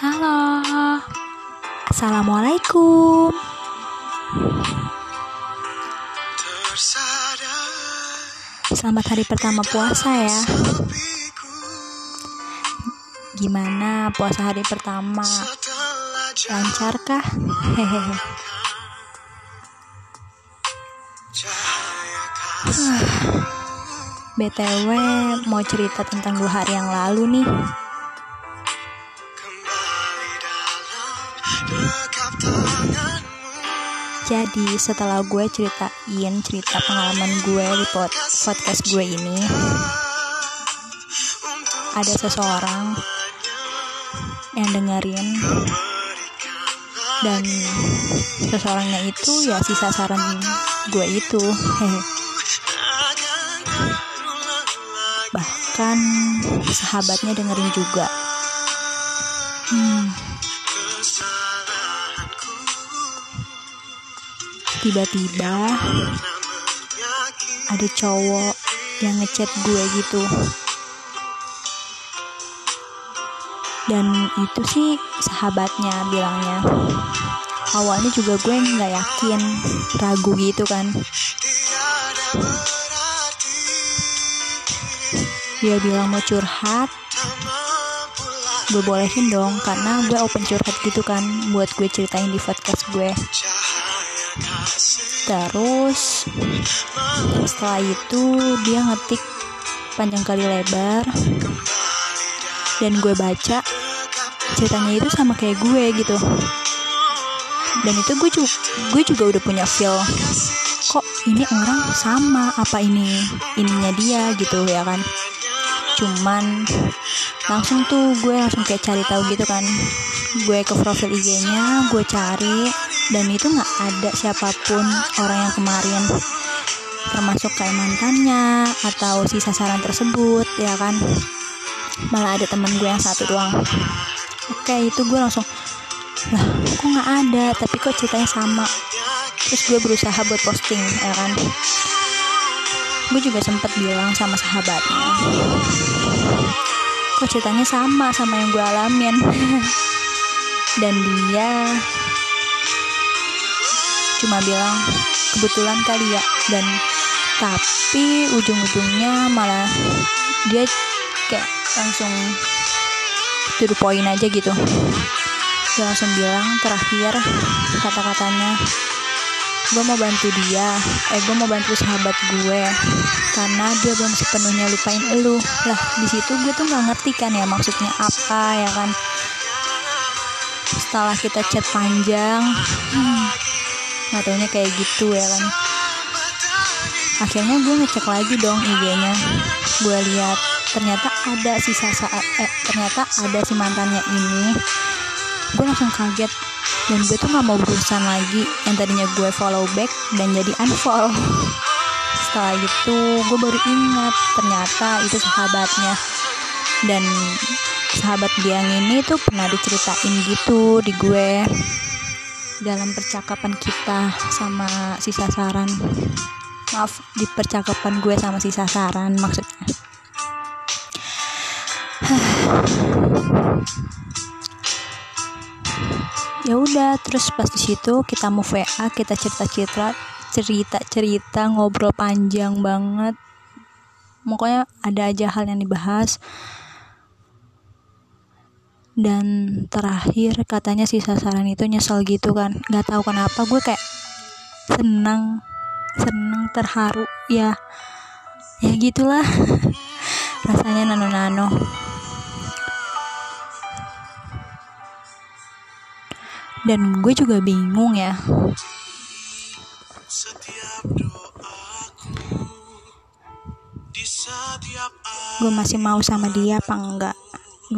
Halo, assalamualaikum. Selamat hari pertama puasa ya. Gimana puasa hari pertama? Lancarkah? Hehehe. BTW mau cerita tentang dua hari yang lalu nih. Jadi setelah gue ceritain cerita pengalaman gue di pod podcast gue ini, ada seseorang yang dengerin dan seseorangnya itu ya si sasaran gue itu bahkan sahabatnya dengerin juga hmm. Tiba-tiba ada cowok yang ngechat gue gitu. Dan itu sih sahabatnya bilangnya. Awalnya juga gue nggak yakin ragu gitu kan. Dia bilang mau curhat gue bolehin dong karena gue open curhat gitu kan buat gue ceritain di podcast gue terus setelah itu dia ngetik panjang kali lebar. Dan gue baca ceritanya itu sama kayak gue gitu. Dan itu gue juga gue juga udah punya feel kok ini orang sama apa ini ininya dia gitu ya kan. Cuman langsung tuh gue langsung kayak cari tahu gitu kan. Gue ke profil IG-nya gue cari dan itu nggak ada siapa pun orang yang kemarin. Termasuk kayak mantannya atau si sasaran tersebut ya kan? Malah ada temen gue yang satu doang. Oke itu gue langsung lah kok nggak ada? Tapi kok ceritanya sama. Terus gue berusaha buat posting ya kan? Gue juga sempet bilang sama sahabatnya kok ceritanya sama sama yang gue alamin? Dan dia cuma bilang kebetulan kali ya. Dan tapi ujung-ujungnya malah dia kayak langsung to the point aja gitu. Dia langsung bilang terakhir kata-katanya gue mau bantu dia. Eh gue mau bantu sahabat gue. Karena dia belum sepenuhnya lupain elu lah di situ gue tuh nggak ngerti kan ya maksudnya apa ya kan? Setelah kita chat panjang hmm, nggak taunya kayak gitu ya kan. Akhirnya gue ngecek lagi dong IG-nya. Gue lihat ternyata ada sisa saat eh ternyata ada si mantannya ini. Gue langsung kaget. Dan gue tuh nggak mau berurusan lagi. Yang tadinya gue follow back dan jadi unfollow. Setelah itu gue baru ingat ternyata itu sahabatnya. Dan sahabat dia yang ini tuh pernah diceritain gitu di gue dalam percakapan kita sama si sasaran. Maaf di percakapan gue sama si sasaran maksudnya. Ya udah terus pas di situ kita mau VA kita cerita cerita cerita cerita ngobrol panjang banget. Pokoknya ada aja hal yang dibahas dan terakhir katanya si sasaran itu nyesel gitu kan. Nggak tahu kenapa gue kayak senang senang terharu. Ya ya gitulah. Rasanya nano-nano. Dan gue juga bingung ya. Gue masih mau sama dia apa enggak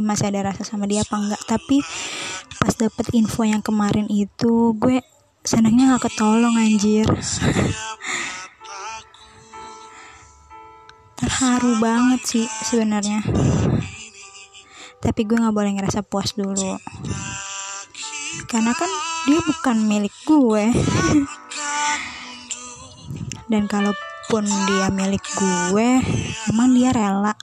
masih ada rasa sama dia apa enggak. Tapi pas dapet info yang kemarin itu gue senangnya gak ketolong anjir. Terharu banget sih sebenarnya. Tapi gue nggak boleh ngerasa puas dulu. Karena kan dia bukan milik gue. Dan kalaupun dia milik gue emang dia rela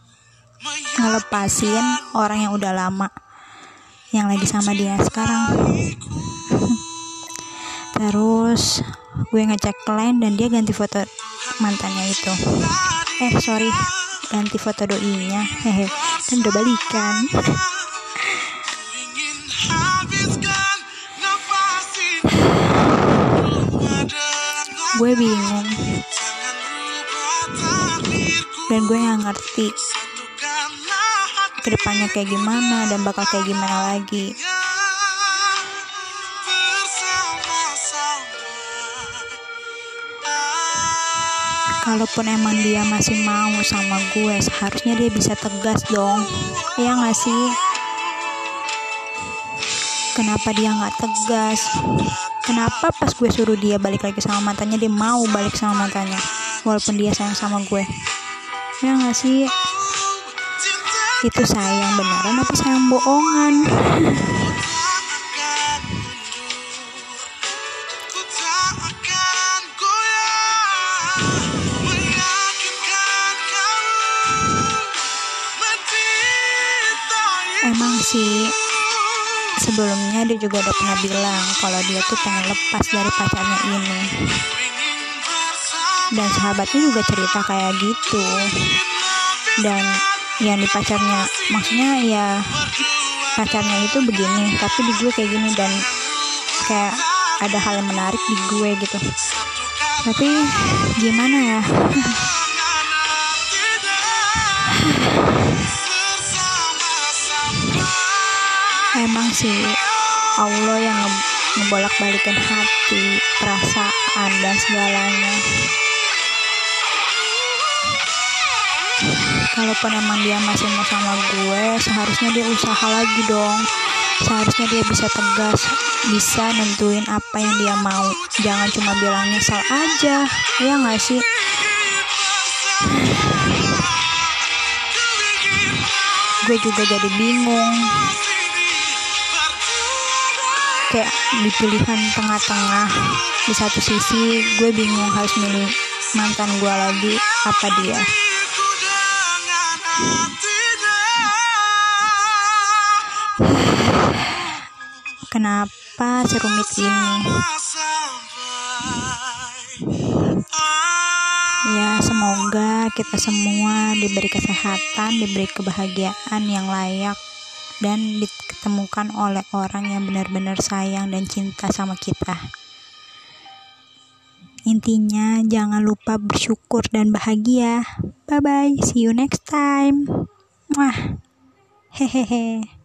ngelepasin orang yang udah lama yang lagi sama dia sekarang. Terus gue ngecek lain dan dia ganti foto mantannya itu. Eh sorry ganti foto doinya. Hehe kan udah balikan gue bingung. Dan gue nggak ngerti ke depannya kayak gimana dan bakal kayak gimana lagi. Kalaupun emang dia masih mau sama gue seharusnya dia bisa tegas dong. Ya gak sih? Kenapa dia nggak tegas? Kenapa pas gue suruh dia balik lagi sama mantannya dia mau balik sama mantannya walaupun dia sayang sama gue? Ya gak sih itu sayang beneran apa sayang bohongan? Emang sih sebelumnya dia juga udah pernah bilang kalau dia tuh pengen lepas dari pacarnya ini. Dan sahabatnya juga cerita kayak gitu. Dan yang di pacarnya. Maksudnya ya pacarnya itu begini tapi di gue kayak gini dan kayak ada hal yang menarik di gue gitu. Tapi gimana ya? Emang sih Allah yang ngebolak balikan hati perasaan dan segalanya kalaupun emang dia masih mau sama gue seharusnya dia usaha lagi dong. Seharusnya dia bisa tegas bisa nentuin apa yang dia mau. Jangan cuma bilang nyesal aja ya nggak sih? Gue juga jadi bingung. Kayak di pilihan tengah-tengah di satu sisi gue bingung harus milih mantan gue lagi apa dia kenapa serumit ini? Ya semoga kita semua diberi kesehatan diberi kebahagiaan yang layak dan ditemukan oleh orang yang benar-benar sayang dan cinta sama kita. Intinya jangan lupa bersyukur dan bahagia. Bye bye see you next time. Wah hehehe